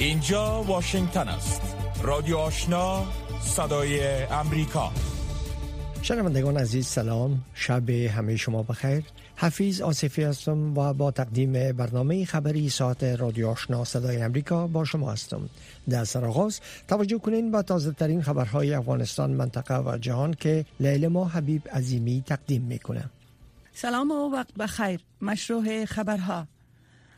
اینجا واشنگتن است. رادیو آشنا صدای امریکا. شنوندگان عزیز سلام. شب همه شما بخیر. حفیظ آصفی هستم و با تقدیم برنامه خبری ساعت رادیو آشنا صدای امریکا با شما هستم. در سرآغاز توجه کنین با تازه ترین خبرهای افغانستان منطقه و جهان که لیل ما حبیب عظیمی تقدیم می‌کنه. سلام و وقت بخیر. مشروع خبرها.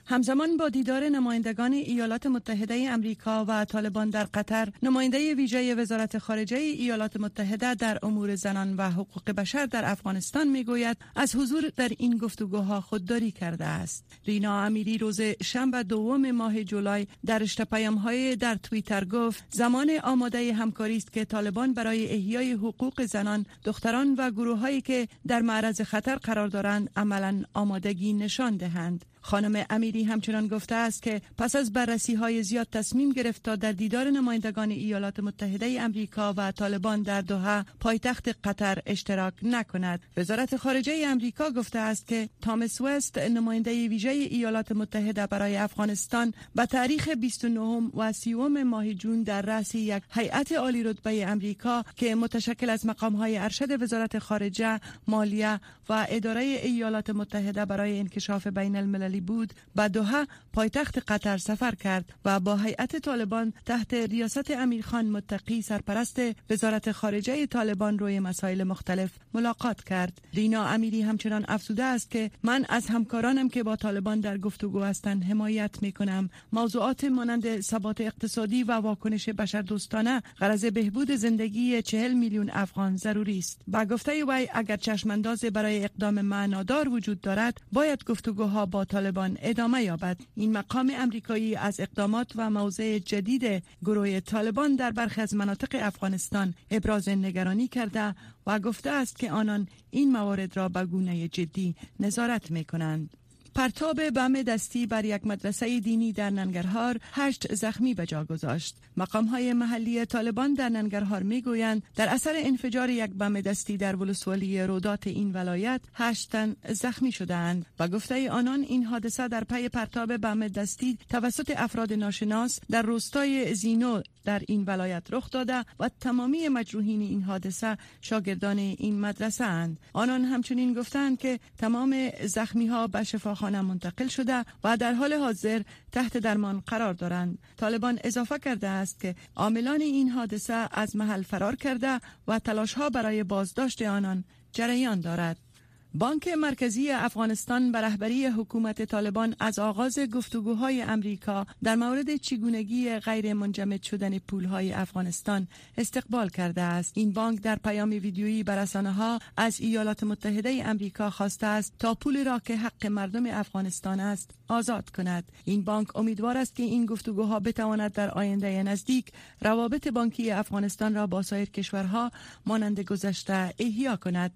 همزمان با دیدار نمایندگان ایالات متحده امریکا و طالبان در قطر نماینده ویژه وزارت خارجه ایالات متحده در امور زنان و حقوق بشر در افغانستان می‌گوید از حضور در این گفتگوها خودداری کرده است. رینا امیری روز شنبه دوم ماه جولای در اشتپایم های در توییتر گفت زمان آماده همکاری است که طالبان برای احیای حقوق زنان دختران و گروه هایی که در معرض خطر قرار دارند عملا آمادگی نشان دهند. خانم امیری همچنان گفته است که پس از بررسی های زیاد تصمیم گرفت تا در دیدار نمایندگان ایالات متحده امریکا و طالبان در دوحه پایتخت قطر اشتراک نکند. وزارت خارجه امریکا گفته است که تامس وست نماینده ویژه ایالات متحده برای افغانستان به تاریخ 29 و 30 ماه جون در رأس یک هیئت عالی رتبه امریکا که متشکل از مقام های ارشد وزارت خارجه مالیه و اداره ایالات متحده برای انکشاف بین الملل بود. به دوحه پایتخت قطر سفر کرد و با هیئت طالبان تحت ریاست امیرخان متقی سرپرست وزارت خارجه طالبان روی مسائل مختلف ملاقات کرد. رینا امیری همچنان افزوده است که من از همکارانم که با طالبان در گفتگو هستند حمایت می کنم موضوعات مانند ثبات اقتصادی و واکنش بشردوستانه غرض بهبود زندگی چهل میلیون افغان ضروری است. با گفته وی اگر چشمانداز برای اقدام معنادار وجود دارد باید گفتگوها با طالبان ادامه یابد این مقام امریکایی از اقدامات و موضع جدید گروه طالبان در برخی از مناطق افغانستان ابراز نگرانی کرده و گفته است که آنان این موارد را به گونه جدی نظارت می کنند. پرتاب بم دستی بر یک مدرسه دینی در ننگرهار هشت زخمی به جا گذاشت. مقام های محلی طالبان در ننگرهار می گویند در اثر انفجار یک بم دستی در ولسوالی رودات این ولایت هشت تن زخمی شدند و گفته آنان این حادثه در پی پرتاب بم دستی توسط افراد ناشناس در روستای زینو در این ولایت رخ داده و تمامی مجروحین این حادثه شاگردان این مدرسه اند. آنان همچنین گفتند که تمام زخمی ها به منتقل شده و در حال حاضر تحت درمان قرار دارند. طالبان اضافه کرده است که عاملان این حادثه از محل فرار کرده و تلاش ها برای بازداشت آنان جریان دارد. بانک مرکزی افغانستان به رهبری حکومت طالبان از آغاز گفتگوهای امریکا در مورد چگونگی غیر منجمد شدن پولهای افغانستان استقبال کرده است. این بانک در پیام ویدیویی بر ها از ایالات متحده امریکا خواسته است تا پول را که حق مردم افغانستان است آزاد کند. این بانک امیدوار است که این گفتگوها بتواند در آینده نزدیک روابط بانکی افغانستان را با سایر کشورها مانند گذشته احیا کند.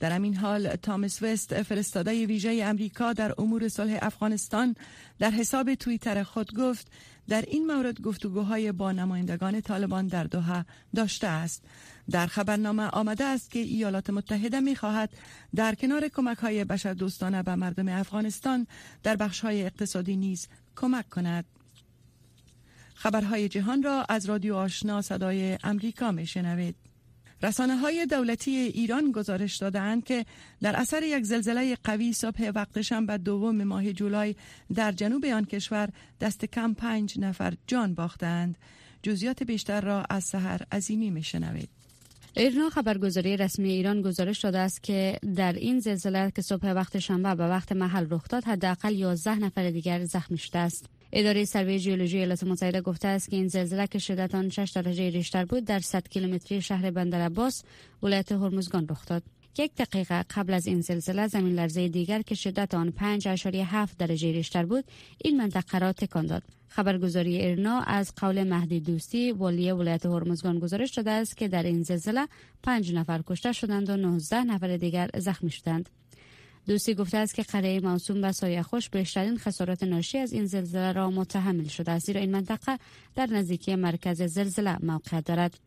در همین حال تامس وست فرستاده ویژه امریکا در امور صلح افغانستان در حساب توییتر خود گفت در این مورد گفتگوهای با نمایندگان طالبان در دوحه داشته است در خبرنامه آمده است که ایالات متحده می خواهد در کنار کمک های بشر دوستانه به مردم افغانستان در بخش های اقتصادی نیز کمک کند خبرهای جهان را از رادیو آشنا صدای امریکا می شنوید. رسانه های دولتی ایران گزارش دادند که در اثر یک زلزله قوی صبح وقت شنبه دوم ماه جولای در جنوب آن کشور دست کم پنج نفر جان باختند. جزیات بیشتر را از سحر عظیمی میشنوید. ایرنا خبرگزاری رسمی ایران گزارش داده است که در این زلزله که صبح وقت شنبه به وقت محل رخ داد حداقل 11 نفر دیگر زخمی شده است. اداره سروی ژئولوژی ایالات متحده گفته است که این زلزله که شدت آن 6 درجه ریشتر بود در 100 کیلومتری شهر بندر عباس ولایت هرمزگان رخ داد. یک دقیقه قبل از این زلزله زمین لرزه دیگر که شدت آن 5.7 درجه ریشتر بود این منطقه را تکان داد. خبرگزاری ارنا از قول مهدی دوستی والی ولایت هرمزگان گزارش داده است که در این زلزله 5 نفر کشته شدند و 19 نفر دیگر زخمی شدند. دوستی گفته است که قریه موسوم به سایه خوش بیشترین خسارات ناشی از این زلزله را متحمل شده است زیرا این منطقه در نزدیکی مرکز زلزله موقع دارد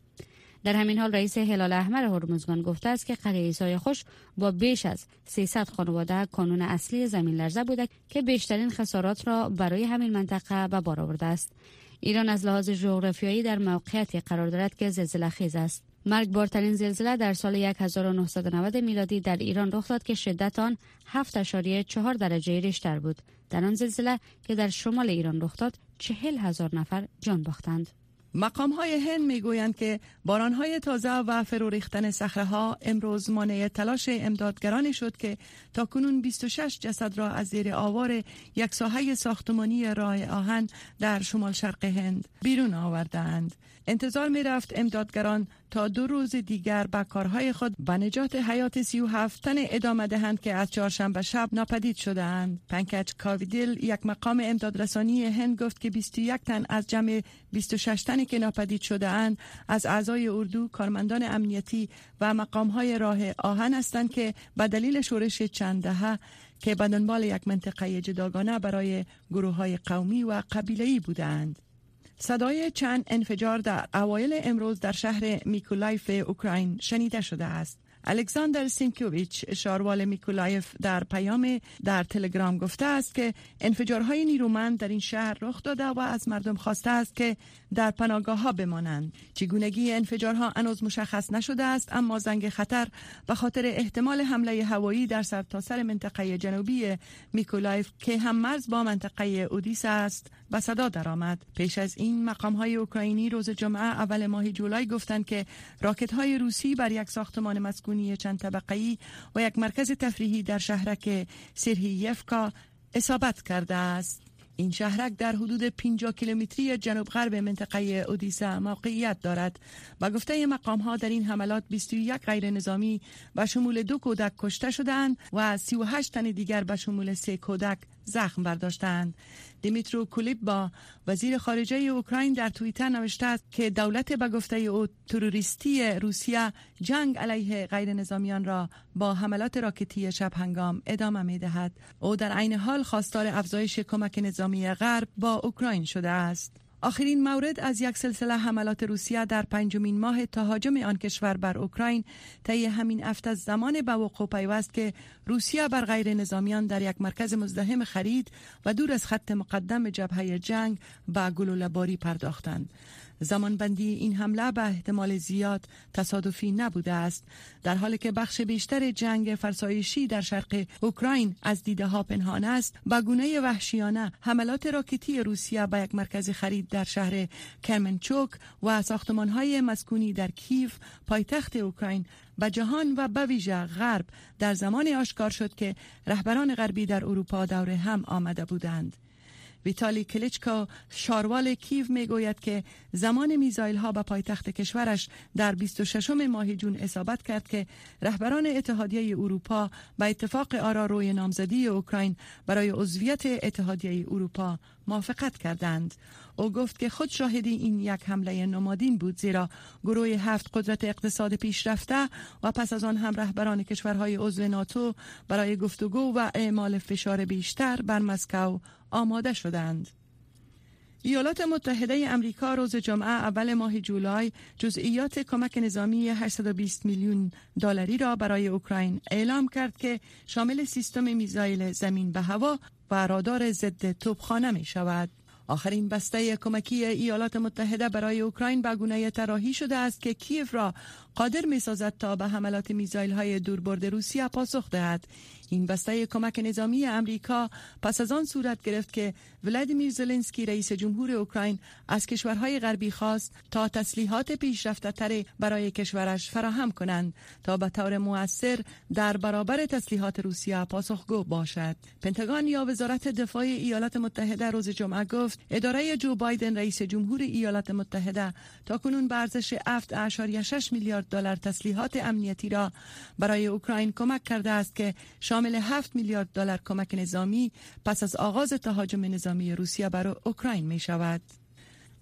در همین حال رئیس هلال احمر هرمزگان گفته است که قریه سایه خوش با بیش از 300 خانواده کانون اصلی زمین لرزه بوده که بیشترین خسارات را برای همین منطقه به بار آورده است ایران از لحاظ جغرافیایی در موقعیتی قرار دارد که زلزله خیز است. مرگبارترین زلزله در سال 1990 میلادی در ایران رخ داد که شدت آن 7.4 درجه ریشتر بود. در آن زلزله که در شمال ایران رخ داد، چهل هزار نفر جان باختند. مقام های هند می گویند که باران های تازه و فرو ریختن ها امروز مانع تلاش امدادگرانی شد که تا کنون 26 جسد را از زیر آوار یک ساحه ساختمانی راه آهن در شمال شرق هند بیرون آوردند. انتظار می رفت امدادگران تا دو روز دیگر به کارهای خود به نجات حیات 37 تن ادامه دهند که از چهارشنبه شب ناپدید شدهاند. پنکج کاویدل یک مقام امدادرسانی هند گفت که 21 تن از جمع 26 تنی که ناپدید شده اند از اعضای اردو، کارمندان امنیتی و مقام های راه آهن هستند که به دلیل شورش چند دهه که به دنبال یک منطقه جداگانه برای گروه های قومی و قبیله‌ای بودند. صدای چند انفجار در اوایل امروز در شهر میکولایف اوکراین شنیده شده است. الکساندر سینکوویچ شاروال میکولایف در پیام در تلگرام گفته است که انفجارهای نیرومند در این شهر رخ داده و از مردم خواسته است که در پناهگاه ها بمانند. چگونگی انفجارها هنوز مشخص نشده است اما زنگ خطر به خاطر احتمال حمله هوایی در سرتاسر منطقه جنوبی میکولایف که هم مرز با منطقه اودیسا است به صدا درآمد. پیش از این مقام های اوکراینی روز جمعه اول ماه جولای گفتند که راکت های روسی بر یک ساختمان مسکونی چند طبقه و یک مرکز تفریحی در شهرک سرهیفکا اصابت کرده است. این شهرک در حدود 50 کیلومتری جنوب غرب منطقه اودیسا موقعیت دارد. با گفته مقام ها در این حملات 21 غیر نظامی به شمول دو کودک کشته شدند و 38 تن دیگر به شمول سه کودک زخم برداشتند دیمیترو با وزیر خارجه اوکراین در توییتر نوشته است که دولت به گفته او تروریستی روسیه جنگ علیه غیر نظامیان را با حملات راکتی شب هنگام ادامه می دهد. او در عین حال خواستار افزایش کمک نظامی غرب با اوکراین شده است. آخرین مورد از یک سلسله حملات روسیه در پنجمین ماه تهاجم آن کشور بر اوکراین. طی همین از زمان به وقوع پیوست که روسیه بر غیر نظامیان در یک مرکز مزدحم خرید و دور از خط مقدم جبهه جنگ به گلوله باری پرداختند. زمانبندی این حمله به احتمال زیاد تصادفی نبوده است در حالی که بخش بیشتر جنگ فرسایشی در شرق اوکراین از دیده ها پنهان است. با گونه وحشیانه حملات راکتی روسیه به یک مرکز خرید در شهر کرمنچوک و ساختمان های مسکونی در کیف پایتخت اوکراین به جهان و به ویژه غرب در زمان آشکار شد که رهبران غربی در اروپا دور هم آمده بودند. ویتالی کلیچکا شاروال کیو می گوید که زمان میزایل ها به پایتخت کشورش در 26 ماه جون اصابت کرد که رهبران اتحادیه اروپا به اتفاق آرا روی نامزدی اوکراین برای عضویت اتحادیه اروپا موافقت کردند. او گفت که خود شاهدی این یک حمله نمادین بود زیرا گروه هفت قدرت اقتصاد پیشرفته و پس از آن هم رهبران کشورهای عضو ناتو برای گفتگو و اعمال فشار بیشتر بر مسکو آماده شدند. ایالات متحده امریکا روز جمعه اول ماه جولای جزئیات کمک نظامی 820 میلیون دلاری را برای اوکراین اعلام کرد که شامل سیستم میزایل زمین به هوا و رادار ضد توپخانه می شود. آخرین بسته کمکی ایالات متحده برای اوکراین به گونه طراحی شده است که کیف را قادر می سازد تا به حملات میزایل های دوربرد روسیه پاسخ دهد. این بسته کمک نظامی امریکا پس از آن صورت گرفت که ولادیمیر زلنسکی رئیس جمهور اوکراین از کشورهای غربی خواست تا تسلیحات پیشرفته تر برای کشورش فراهم کنند تا به طور موثر در برابر تسلیحات روسیه پاسخگو باشد. پنتاگون یا وزارت دفاع ایالات متحده روز جمعه گفت اداره جو بایدن رئیس جمهور ایالات متحده تا کنون به ارزش 7.6 میلیارد دلار تسلیحات امنیتی را برای اوکراین کمک کرده است که 7 میلیارد دلار کمک نظامی پس از آغاز تهاجم نظامی روسیه بر اوکراین می شود.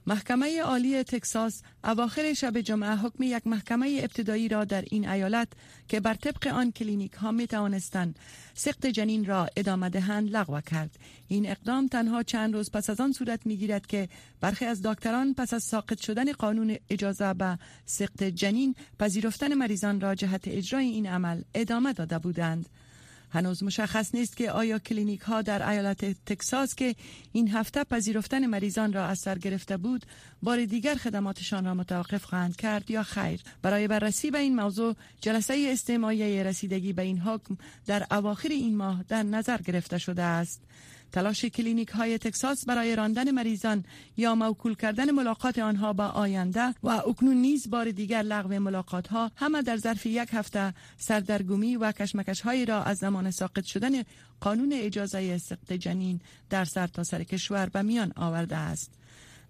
محکمه عالی تکساس اواخر شب جمعه حکم یک محکمه ابتدایی را در این ایالت که بر طبق آن کلینیک ها می توانستند سخت جنین را ادامه دهند لغو کرد این اقدام تنها چند روز پس از آن صورت می گیرد که برخی از دکتران پس از ساقط شدن قانون اجازه به سخت جنین پذیرفتن مریضان را جهت اجرای این عمل ادامه داده بودند هنوز مشخص نیست که آیا کلینیک ها در ایالت تکساس که این هفته پذیرفتن مریضان را از سر گرفته بود بار دیگر خدماتشان را متوقف خواهند کرد یا خیر؟ برای بررسی به این موضوع جلسه استماعی رسیدگی به این حکم در اواخر این ماه در نظر گرفته شده است. تلاش کلینیک های تکساس برای راندن مریضان یا موکول کردن ملاقات آنها به آینده و اکنون نیز بار دیگر لغو ملاقات ها همه در ظرف یک هفته سردرگمی و کشمکش هایی را از زمان ساقط شدن قانون اجازه سقط جنین در سرتاسر سر کشور به میان آورده است.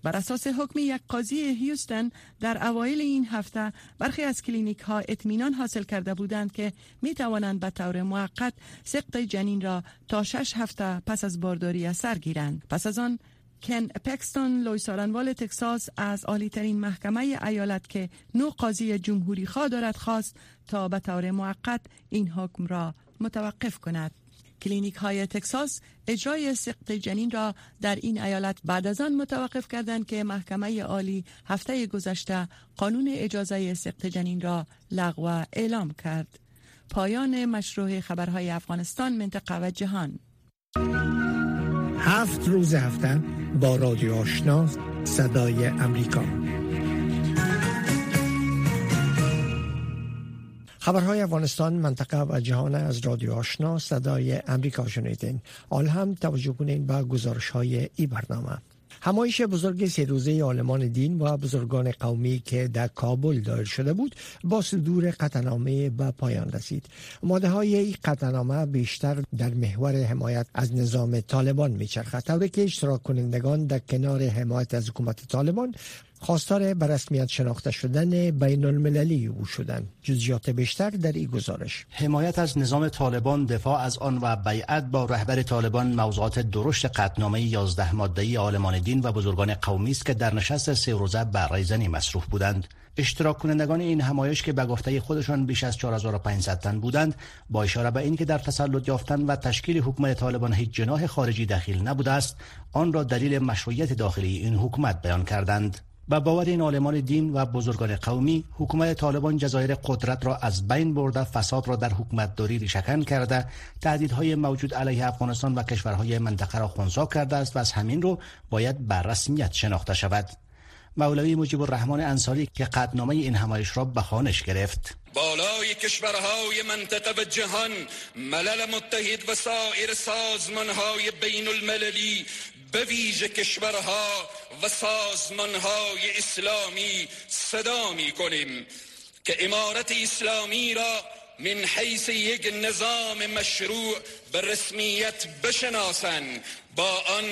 بر اساس حکم یک قاضی هیوستن در اوایل این هفته برخی از کلینیک ها اطمینان حاصل کرده بودند که می توانند به طور موقت سقط جنین را تا شش هفته پس از بارداری از سر گیرند. پس از آن کن پکستون لوی سارنوال تکساس از عالی ترین محکمه ایالت که نو قاضی جمهوری خواه دارد خواست تا به طور موقت این حکم را متوقف کند. کلینیک های تکساس اجرای سقط جنین را در این ایالت بعد از آن متوقف کردند که محکمه عالی هفته گذشته قانون اجازه سقط جنین را لغو اعلام کرد. پایان مشروع خبرهای افغانستان منطقه و جهان هفت روز هفته با رادیو آشنا صدای امریکا خبرهای افغانستان منطقه و جهان از رادیو آشنا صدای امریکا شنیدین. آل هم توجه کنین به گزارش های ای برنامه. همایش بزرگ سه روزه عالمان دین و بزرگان قومی که در کابل دایر شده بود با صدور قطنامه به پایان رسید. ماده های این قطنامه بیشتر در محور حمایت از نظام طالبان میچرخد. طوری که اشتراک کنندگان در کنار حمایت از حکومت طالبان خواستار به رسمیت شناخته شدن بین المللی او شدند. جزئیات بیشتر در این گزارش. حمایت از نظام طالبان دفاع از آن و بیعت با رهبر طالبان موضوعات درشت قطنامه 11 ماده‌ای عالمان دین و بزرگان قومی است که در نشست سه روزه برای زنی مصروف بودند. اشتراک کنندگان این همایش که به گفته خودشان بیش از 4500 تن بودند با اشاره به اینکه در تسلط یافتن و تشکیل حکومت طالبان هیچ جناح خارجی دخیل نبوده است آن را دلیل مشروعیت داخلی این حکومت بیان کردند. و باور این عالمان دین و بزرگان قومی حکومت طالبان جزایر قدرت را از بین برده فساد را در حکومت داری ریشکن کرده تهدیدهای موجود علیه افغانستان و کشورهای منطقه را خونسا کرده است و از همین رو باید بر رسمیت شناخته شود. مولوی مجیب الرحمن انصاری که قدنامه این همایش را به خانش گرفت. بالای کشورهای منطقه و جهان ملل متحد و سایر سازمانهای بین المللی به ویژه کشورها و سازمانهای اسلامی صدا می کنیم که امارت اسلامی را من حیث یک نظام مشروع به رسمیت بشناسند با آن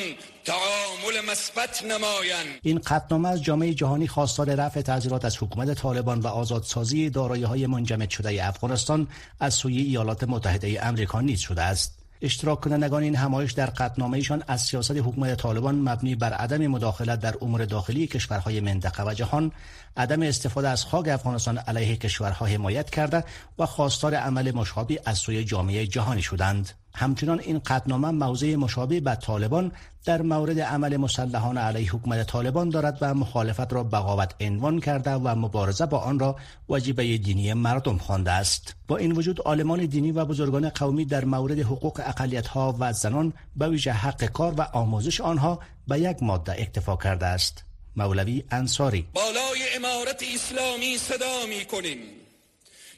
تعامل مثبت نمایند. این قطنامه از جامعه جهانی خواستار رفع تعذیرات از حکومت طالبان و آزادسازی دارایی های منجمد شده افغانستان از سوی ایالات متحده امریکا نیز شده است. اشتراک کنندگان این همایش در قطنامهشان از سیاست حکومت طالبان مبنی بر عدم مداخلت در امور داخلی کشورهای منطقه و جهان عدم استفاده از خاک افغانستان علیه کشورها حمایت کرده و خواستار عمل مشابه از سوی جامعه جهانی شدند. همچنان این قطنامه موضع مشابه به طالبان در مورد عمل مسلحان علیه حکومت طالبان دارد و مخالفت را بغاوت عنوان کرده و مبارزه با آن را وجیبه دینی مردم خوانده است. با این وجود عالمان دینی و بزرگان قومی در مورد حقوق ها و زنان به ویژه حق کار و آموزش آنها به یک ماده اکتفا کرده است. مولوی انصاری. بالای امارت اسلامی صدا می کنیم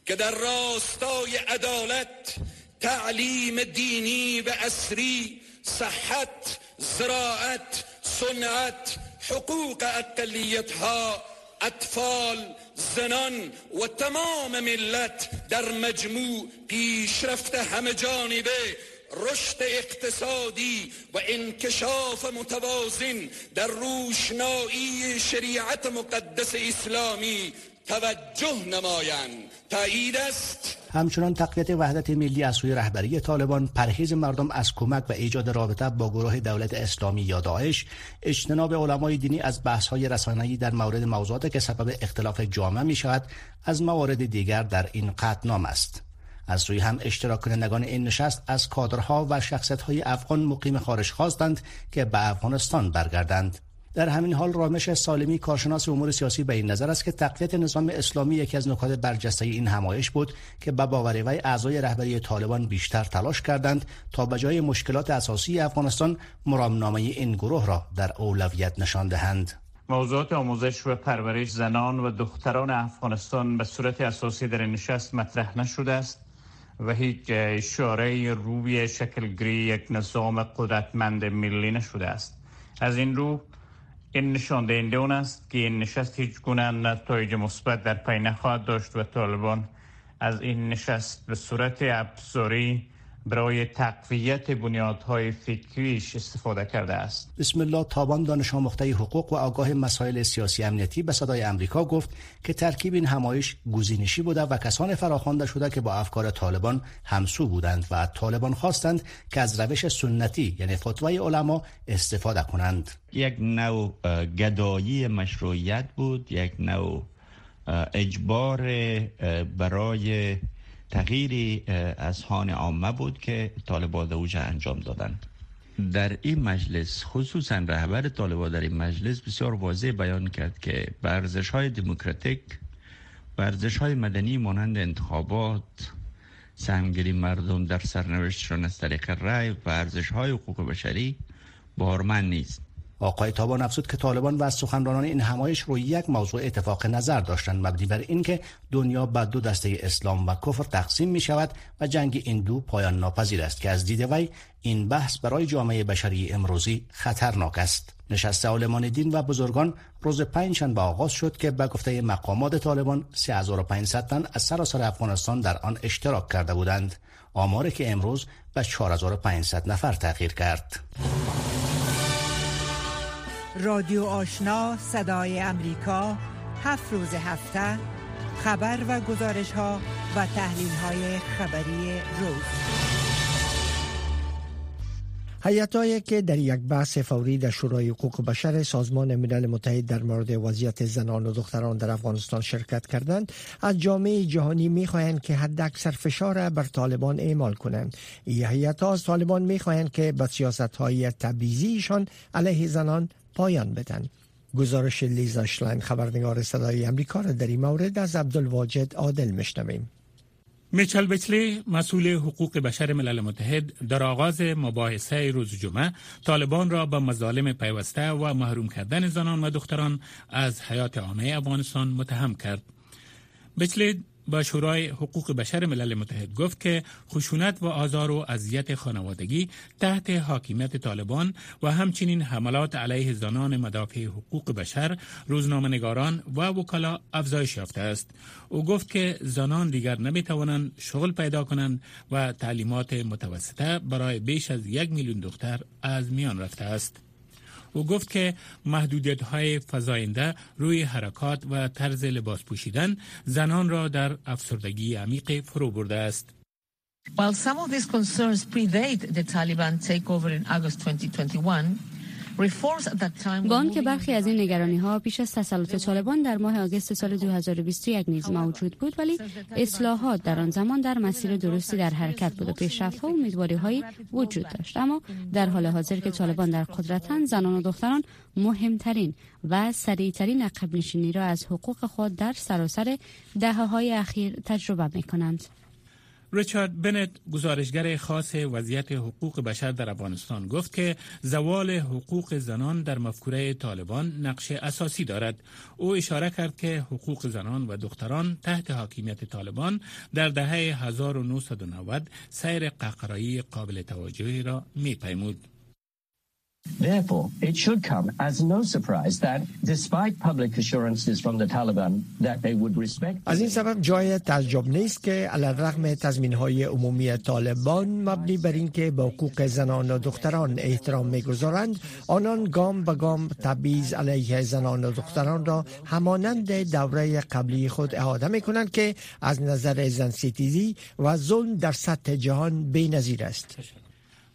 که در راستای عدالت دینی و اصری صحت زراعت صنعت حقوق اقلیت ها أطفال زنان و تمام ملت در مجموع پیشرفت همه جانبه. رشد اقتصادی و انکشاف متوازن در روشنایی شریعت مقدس اسلامی توجه نمایند تایید است؟ همچنان تقویت وحدت ملی از سوی رهبری طالبان پرهیز مردم از کمک و ایجاد رابطه با گروه دولت اسلامی یا داعش. اجتناب علمای دینی از بحث های رسانه‌ای در مورد موضوعاتی که سبب اختلاف جامعه می شود از موارد دیگر در این قطعنامه است. از سوی هم اشتراک کنندگان این نشست از کادرها و شخصیت های افغان مقیم خارج خواستند که به افغانستان برگردند. در همین حال رامش سالمی کارشناس امور سیاسی به این نظر است که تقویت نظام اسلامی یکی از نکات برجسته این همایش بود که به باور وی اعضای رهبری طالبان بیشتر تلاش کردند تا به جای مشکلات اساسی افغانستان مرامنامه این گروه را در اولویت نشان دهند. موضوعات آموزش و پرورش زنان و دختران افغانستان به صورت اساسی در نشست مطرح نشده است و هیچ اشاره روی شکلگیری یک نظام قدرتمند ملی نشده است. از این رو این نشان دهنده اون است که این نشست هیچ گونه نتایج مثبت در پی نخواهد داشت و طالبان از این نشست به صورت ابزاری برای تقویت بنیادهای فکریش استفاده کرده است. بسم الله تابان دانش آموخته حقوق و آگاه مسائل سیاسی امنیتی به صدای امریکا گفت که ترکیب این همایش گزینشی بوده و کسان فراخوانده شده که با افکار طالبان همسو بودند و طالبان خواستند که از روش سنتی یعنی فتوای علما استفاده کنند. یک نوع گدایی مشروعیت بود یک نوع اجبار برای تغییری از هان عامه بود که طالبان اوجه انجام دادند در این مجلس خصوصا رهبر طالبان در این مجلس بسیار واضح بیان کرد که ورزش های دموکراتیک ورزش های مدنی مانند انتخابات سهمگیری مردم در سرنوشتشان از طریق رای و ورزش های حقوق بشری بارمن نیست. آقای تابان افزود که طالبان و سخنرانان این همایش روی یک موضوع اتفاق نظر داشتند مبنی بر اینکه دنیا به دو دسته اسلام و کفر تقسیم می شود و جنگ این دو پایان ناپذیر است که از دید وی این بحث برای جامعه بشری امروزی خطرناک است. نشست عالمان دین و بزرگان روز پنجشنبه آغاز شد که به گفته مقامات طالبان 3500 تن از سراسر افغانستان در آن اشتراک کرده بودند. آماری که امروز به 4500 نفر تغییر کرد. رادیو آشنا صدای امریکا هفت روز هفته خبر و گزارش ها و تحلیل های خبری روز. هایی که در یک بحث فوری در شورای حقوق بشر سازمان ملل متحد در مورد وضعیت زنان و دختران در افغانستان شرکت کردند از جامعه جهانی می‌خواهند که حد اکثر فشار بر طالبان اعمال کنند. این هیئت از طالبان می‌خواهند که به سیاست های تبعیضیشان علیه زنان پایان بدن گزارش لیزا شلاین خبرنگار صدای امریکا را در این مورد از عبدالواجد عادل مشنویم میچل بچلی مسئول حقوق بشر ملل متحد در آغاز مباحثه روز جمعه طالبان را به مظالم پیوسته و محروم کردن زنان و دختران از حیات عامه افغانستان متهم کرد. بچلی با شورای حقوق بشر ملل متحد گفت که خشونت و آزار و اذیت خانوادگی تحت حاکمیت طالبان و همچنین حملات علیه زنان مدافع حقوق بشر روزنامه‌نگاران و وکلا افزایش یافته است. او گفت که زنان دیگر نمی توانند شغل پیدا کنند و تعلیمات متوسطه برای بیش از یک میلیون دختر از میان رفته است. او گفت که محدودیت های فضاینده روی حرکات و طرز لباس پوشیدن زنان را در افسردگی عمیق فرو برده است. While some of these concerns predate the Taliban takeover in August 2021, با آنکه برخی از این نگرانی ها پیش از تسلط طالبان در ماه آگوست سال 2021 نیز موجود بود ولی اصلاحات در آن زمان در مسیر درستی در حرکت بود و پیشرفت ها و امیدواری هایی وجود داشت اما در حال حاضر که طالبان در قدرتن زنان و دختران مهمترین و سریعترین عقب نشینی را از حقوق خود در سراسر دهه های اخیر تجربه می کنند. ریچارد بنت گزارشگر خاص وضعیت حقوق بشر در افغانستان گفت که زوال حقوق زنان در مفکوره طالبان نقش اساسی دارد او اشاره کرد که حقوق زنان و دختران تحت حاکمیت طالبان در دهه 1990 سیر قهقرایی قابل توجهی را می پیمود. Therefore, it should come as no surprise that despite public assurances from the Taliban that they would respect از این سبب جای تعجب نیست که علیرغم تضمین های عمومی طالبان مبنی بر اینکه به حقوق زنان و دختران احترام می‌گذارند آنان گام به گام تبعیض علیه زنان و دختران را همانند دوره قبلی خود اعاده می کنند که از نظر زن و ظلم در سطح جهان بی‌نظیر است.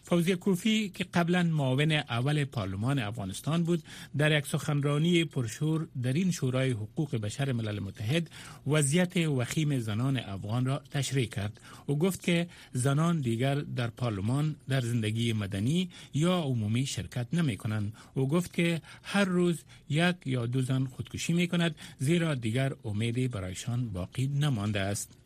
فوزی کوفی که قبلا معاون اول پارلمان افغانستان بود در یک سخنرانی پرشور در این شورای حقوق بشر ملل متحد وضعیت وخیم زنان افغان را تشریح کرد. و گفت که زنان دیگر در پارلمان در زندگی مدنی یا عمومی شرکت نمی کنند. و گفت که هر روز یک یا دو زن خودکشی می کند زیرا دیگر امیدی برایشان باقی نمانده است.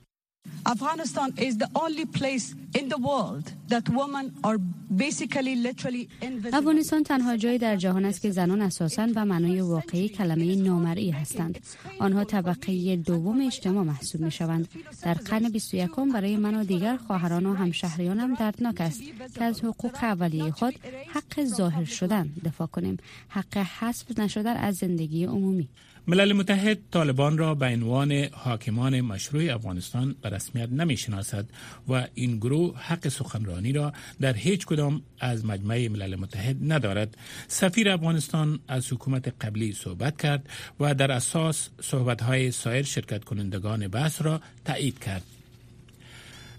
افغانستان تنها جایی در جهان است که زنان اساساً و معنای واقعی کلمه نامرئی هستند. آنها طبقه دوم اجتماع محسوب می شوند. در قرن 21 برای من و دیگر خواهران و همشهریانم دردناک است که از حقوق اولیه خود حق ظاهر شدن دفاع کنیم. حق حذف نشدن از زندگی عمومی. ملل متحد طالبان را به عنوان حاکمان مشروع افغانستان به رسمیت نمی شناسد و این گروه حق سخنرانی را در هیچ کدام از مجمع ملل متحد ندارد. سفیر افغانستان از حکومت قبلی صحبت کرد و در اساس صحبت های سایر شرکت کنندگان بحث را تایید کرد.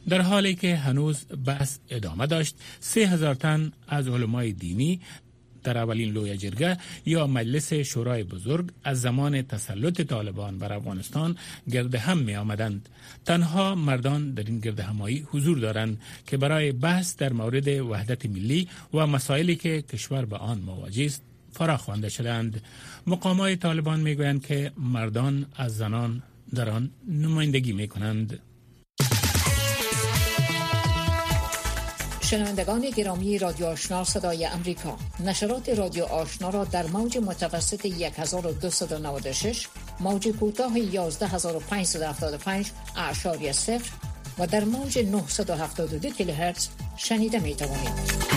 در حالی که هنوز بحث ادامه داشت سه هزار تن از علمای دینی در اولین لوی جرگه یا مجلس شورای بزرگ از زمان تسلط طالبان بر افغانستان گرد هم می آمدند. تنها مردان در این گرد همایی حضور دارند که برای بحث در مورد وحدت ملی و مسائلی که کشور به آن مواجه است فرا خوانده شدند. مقامات طالبان می گویند که مردان از زنان در آن نمایندگی می کنند. شنوندگان گرامی رادیو آشنا صدای امریکا نشرات رادیو آشنا را در موج متوسط 1296 موج کوتاه 11575 اعشاری صفر و در موج 972 کیلوهرتز شنیده می توانید.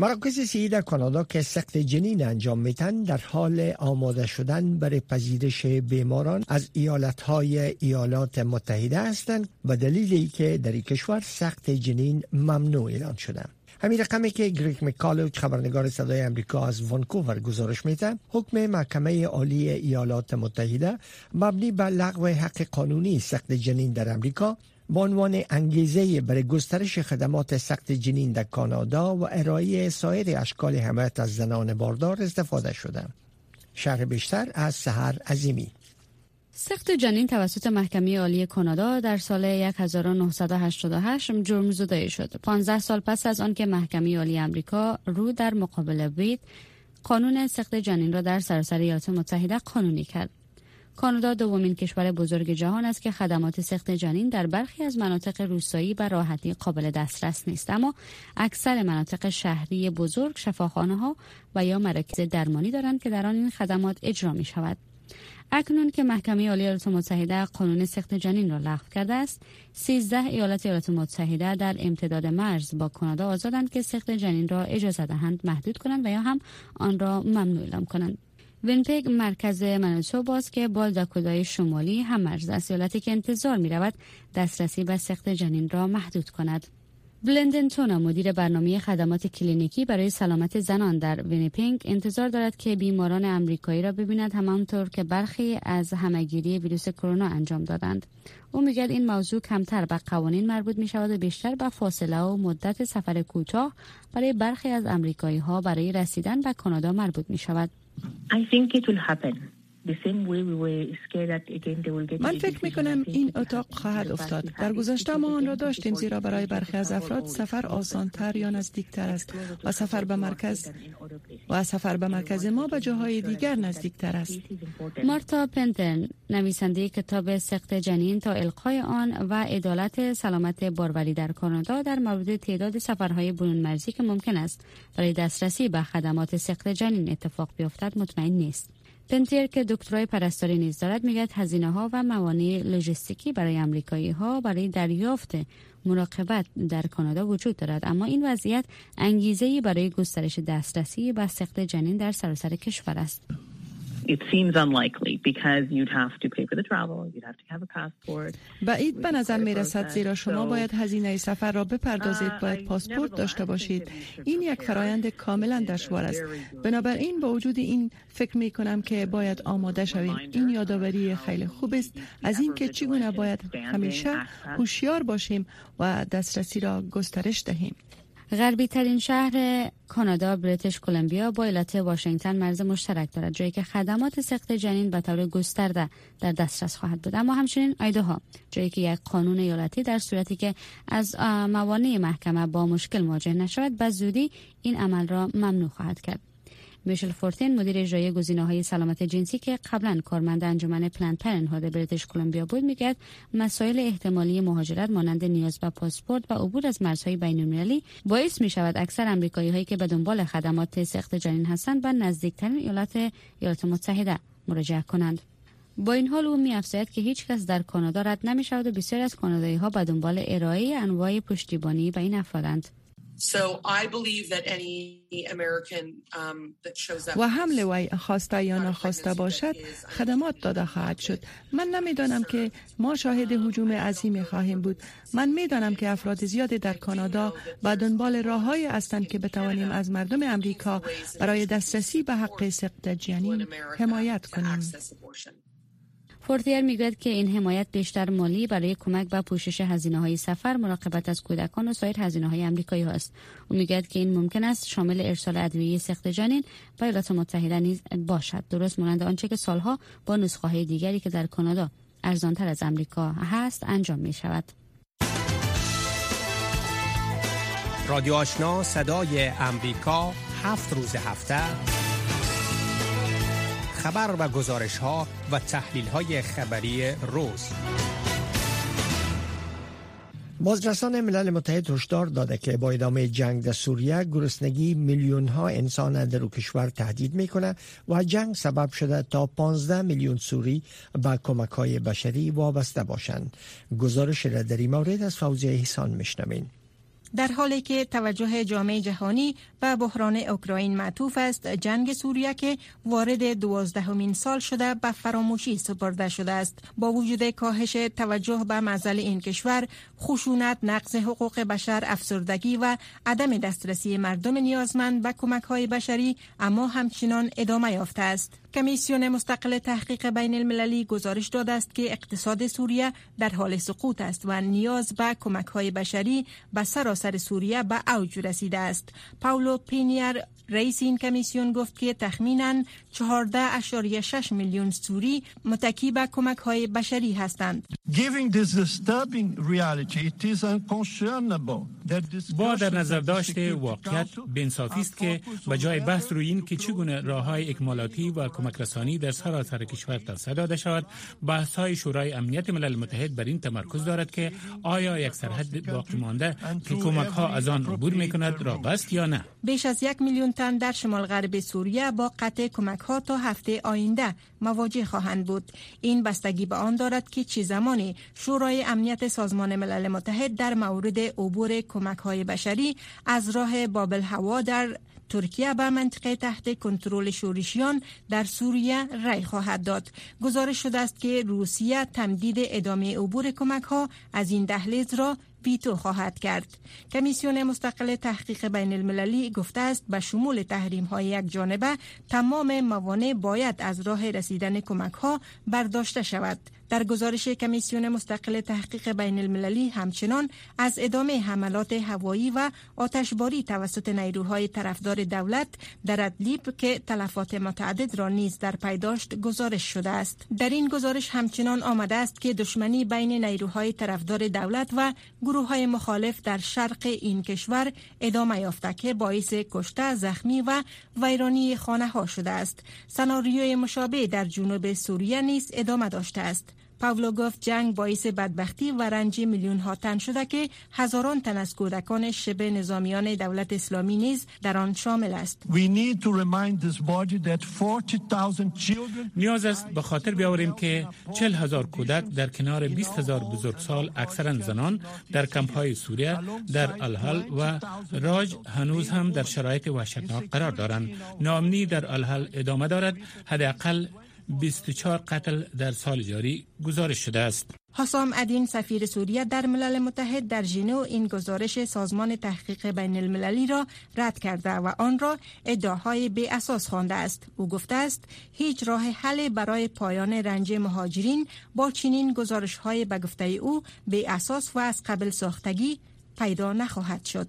مراکز سی در کانادا که سخت جنین انجام میتن در حال آماده شدن برای پذیرش بیماران از ایالت های ایالات متحده هستند و دلیلی که در این کشور سخت جنین ممنوع اعلان شده. همین رقمی که گریک میکالوچ خبرنگار صدای امریکا از ونکوور گزارش میده حکم محکمه عالی ایالات متحده مبنی بر لغو حق قانونی سخت جنین در امریکا به عنوان انگیزه برای گسترش خدمات سخت جنین در کانادا و ارائه سایر اشکال حمایت از زنان باردار استفاده شده. شهر بیشتر از سهر عظیمی سخت جنین توسط محکمه عالی کانادا در سال 1988 جرم زدایی شد. 15 سال پس از آنکه محکمه عالی امریکا رو در مقابل وید قانون سخت جنین را در سراسر ایالات متحده قانونی کرد. کانادا دومین کشور بزرگ جهان است که خدمات سخت جنین در برخی از مناطق روستایی و راحتی قابل دسترس نیست. اما اکثر مناطق شهری بزرگ شفاخانه ها و یا مراکز درمانی دارند که در آن این خدمات اجرا می شود اکنون که محکمه عالی ایالات متحده قانون سخت جنین را لغو کرده است 13 ایالت ایالات متحده در امتداد مرز با کانادا آزادند که سخت جنین را اجازه دهند محدود کنند و یا هم آن را ممنوع اعلام کنند. وینپگ مرکز باز که با داکودای شمالی هم مرز است ایالتی که انتظار می رود دسترسی به سخت جنین را محدود کند. بلندن تونا مدیر برنامه خدمات کلینیکی برای سلامت زنان در وینیپینگ انتظار دارد که بیماران امریکایی را ببیند همانطور که برخی از همه‌گیری ویروس کرونا انجام دادند. او میگه این موضوع کمتر به قوانین مربوط می شود و بیشتر به فاصله و مدت سفر کوتاه برای برخی از امریکایی ها برای رسیدن به کانادا مربوط می شود. I think it will happen. من فکر می کنم این اتاق خواهد افتاد. در گذشته ما آن را داشتیم زیرا برای برخی از افراد سفر آسانتر یا نزدیکتر است و سفر به مرکز و سفر به مرکز ما به جاهای دیگر نزدیکتر است. مارتا پنتن نویسنده کتاب سخت جنین تا القای آن و عدالت سلامت باروری در کانادا در مورد تعداد سفرهای برون مرزی که ممکن است برای دسترسی به خدمات سخت جنین اتفاق بیفتد مطمئن نیست. پنتیر که دکترای پرستاری نیز دارد میگه هزینه ها و موانع لوجستیکی برای امریکایی ها برای دریافت مراقبت در کانادا وجود دارد. اما این وضعیت انگیزه برای گسترش دسترسی به سخت جنین در سراسر کشور است. بعید به نظر می رسد زیرا شما باید هزینه سفر را بپردازید باید پاسپورت داشته باشید این یک فرایند کاملا دشوار است بنابراین با وجود این فکر می کنم که باید آماده شویم این یادآوری خیلی خوب است از اینکه چگونه باید همیشه هوشیار باشیم و دسترسی را گسترش دهیم غربی ترین شهر کانادا بریتیش کلمبیا با ایالت واشنگتن مرز مشترک دارد جایی که خدمات سخت جنین به طور گسترده در دسترس خواهد بود. اما همچنین ها جایی که یک قانون ایالتی در صورتی که از موانع محکمه با مشکل مواجه نشود به زودی این عمل را ممنوع خواهد کرد. میشل فورتین مدیر اجرایی گزینه های سلامت جنسی که قبلا کارمند انجمن پلن پرنهاد بریتیش کلمبیا بود میگه مسائل احتمالی مهاجرت مانند نیاز به پاسپورت و عبور از مرزهای بین باعث می شود اکثر امریکایی هایی که به دنبال خدمات سخت جنین هستند به نزدیکترین ایالات ایالات متحده مراجعه کنند با این حال او می که هیچ کس در کانادا رد نمی شود و بسیاری از کانادایی ها به دنبال ارائه انواع پشتیبانی به این افرادند. Um, و حمل وی خواسته یا نخواسته باشد خدمات داده خواهد شد. من نمی‌دانم که ما شاهد حجوم عظیم خواهیم بود. من می‌دانم که افراد زیادی در کانادا به دنبال راههایی هستند که بتوانیم از مردم امریکا برای دسترسی به حق سقط جنین حمایت کنیم. فورتیر می‌گوید که این حمایت بیشتر مالی برای کمک به پوشش هزینه های سفر مراقبت از کودکان و سایر هزینه های امریکایی است او می‌گوید که این ممکن است شامل ارسال ادویه سخت جنین به ایالات متحده نیز باشد. درست مانند آنچه که سالها با نسخه دیگری که در کانادا ارزانتر از امریکا هست انجام می شود رادیو آشنا صدای امریکا هفت روز هفته. خبر و گزارش ها و تحلیل های خبری روز. بازرسان ملل متحد هشدار داده که با ادامه جنگ در سوریه گرسنگی میلیون ها انسان در کشور تهدید می‌کنه و جنگ سبب شده تا 15 میلیون سوری به کمک های بشری وابسته باشند. گزارش را در این مورد از فوزیه احسان میشنوین. در حالی که توجه جامعه جهانی به بحران اوکراین معطوف است جنگ سوریه که وارد دوازدهمین سال شده به فراموشی سپرده شده است. با وجود کاهش توجه به مسئله این کشور خشونت نقض حقوق بشر افسردگی و عدم دسترسی مردم نیازمند به کمک های بشری اما همچنان ادامه یافته است. کمیسیون مستقل تحقیق بین المللی گزارش داده است که اقتصاد سوریه در حال سقوط است و نیاز به کمک های بشری به سراسر سوریه به اوج رسیده است. پاولو پینیر رئیس این کمیسیون گفت که تخمینا 14.6 میلیون سوری متکی به کمک های بشری هستند. با در نظر داشته واقعیت بینصافی است که به جای بحث روی این که چگونه راه های اکمالاتی و کمک رسانی در سراسر کشور توسعه داده شود بحث های شورای امنیت ملل متحد بر این تمرکز دارد که آیا یک سرحد باقی مانده که کمک ها از آن عبور می کند را بست یا نه؟ بیش از یک میلیون تن در شمال غرب سوریه با قطع کمک ها تا هفته آینده مواجه خواهند بود. این بستگی به آن دارد که چه زمانی شورای امنیت سازمان ملل متحد در مورد عبور کمک های بشری از راه بابل هوا در ترکیه به منطقه تحت کنترل شورشیان در سوریه رای خواهد داد گزارش شده است که روسیه تمدید ادامه عبور کمک ها از این دهلیز را ویتو خواهد کرد. کمیسیون مستقل تحقیق بین المللی گفته است به شمول تحریم های یک جانبه تمام موانع باید از راه رسیدن کمک ها برداشته شود. در گزارش کمیسیون مستقل تحقیق بین المللی همچنان از ادامه حملات هوایی و آتشباری توسط نیروهای طرفدار دولت در ادلیب که تلفات متعدد را نیز در پیداشت گزارش شده است. در این گزارش همچنان آمده است که دشمنی بین نیروهای طرفدار دولت و گروه های مخالف در شرق این کشور ادامه یافته که باعث کشته زخمی و ویرانی خانه ها شده است. سناریوی مشابه در جنوب سوریه نیز ادامه داشته است. پاولو گفت جنگ باعث بدبختی و رنج میلیون ها تن شده که هزاران تن از کودکان شبه نظامیان دولت اسلامی نیز در آن شامل است. نیاز است به خاطر بیاوریم که چل هزار کودک در کنار 20 هزار بزرگسال اکثرا زنان در کمپ های سوریه در الحل و راج هنوز هم در شرایط وحشتناک قرار دارند. نامنی در الحل ادامه دارد حداقل 24 قتل در سال جاری گزارش شده است. حسام ادین سفیر سوریه در ملل متحد در ژنو این گزارش سازمان تحقیق بین المللی را رد کرده و آن را ادعاهای بی اساس خوانده است. او گفته است هیچ راه حل برای پایان رنج مهاجرین با چنین گزارش های به گفته او بی اساس و از قبل ساختگی پیدا نخواهد شد.